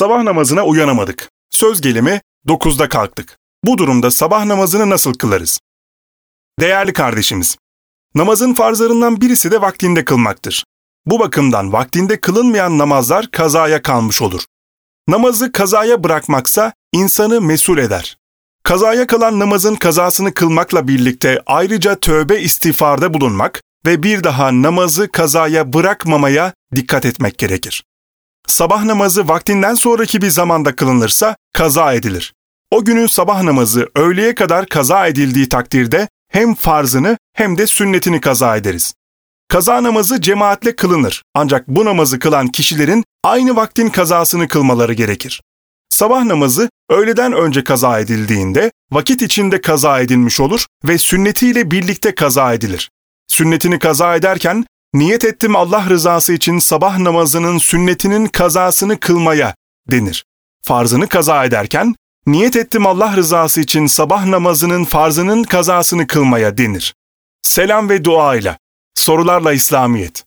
Sabah namazına uyanamadık. Söz gelimi 9'da kalktık. Bu durumda sabah namazını nasıl kılarız? Değerli kardeşimiz, namazın farzlarından birisi de vaktinde kılmaktır. Bu bakımdan vaktinde kılınmayan namazlar kazaya kalmış olur. Namazı kazaya bırakmaksa insanı mesul eder. Kazaya kalan namazın kazasını kılmakla birlikte ayrıca tövbe istiğfarda bulunmak ve bir daha namazı kazaya bırakmamaya dikkat etmek gerekir. Sabah namazı vaktinden sonraki bir zamanda kılınırsa kaza edilir. O günün sabah namazı öğleye kadar kaza edildiği takdirde hem farzını hem de sünnetini kaza ederiz. Kaza namazı cemaatle kılınır ancak bu namazı kılan kişilerin aynı vaktin kazasını kılmaları gerekir. Sabah namazı öğleden önce kaza edildiğinde vakit içinde kaza edilmiş olur ve sünnetiyle birlikte kaza edilir. Sünnetini kaza ederken niyet ettim Allah rızası için sabah namazının sünnetinin kazasını kılmaya denir. Farzını kaza ederken niyet ettim Allah rızası için sabah namazının farzının kazasını kılmaya denir. Selam ve dua ile. Sorularla İslamiyet.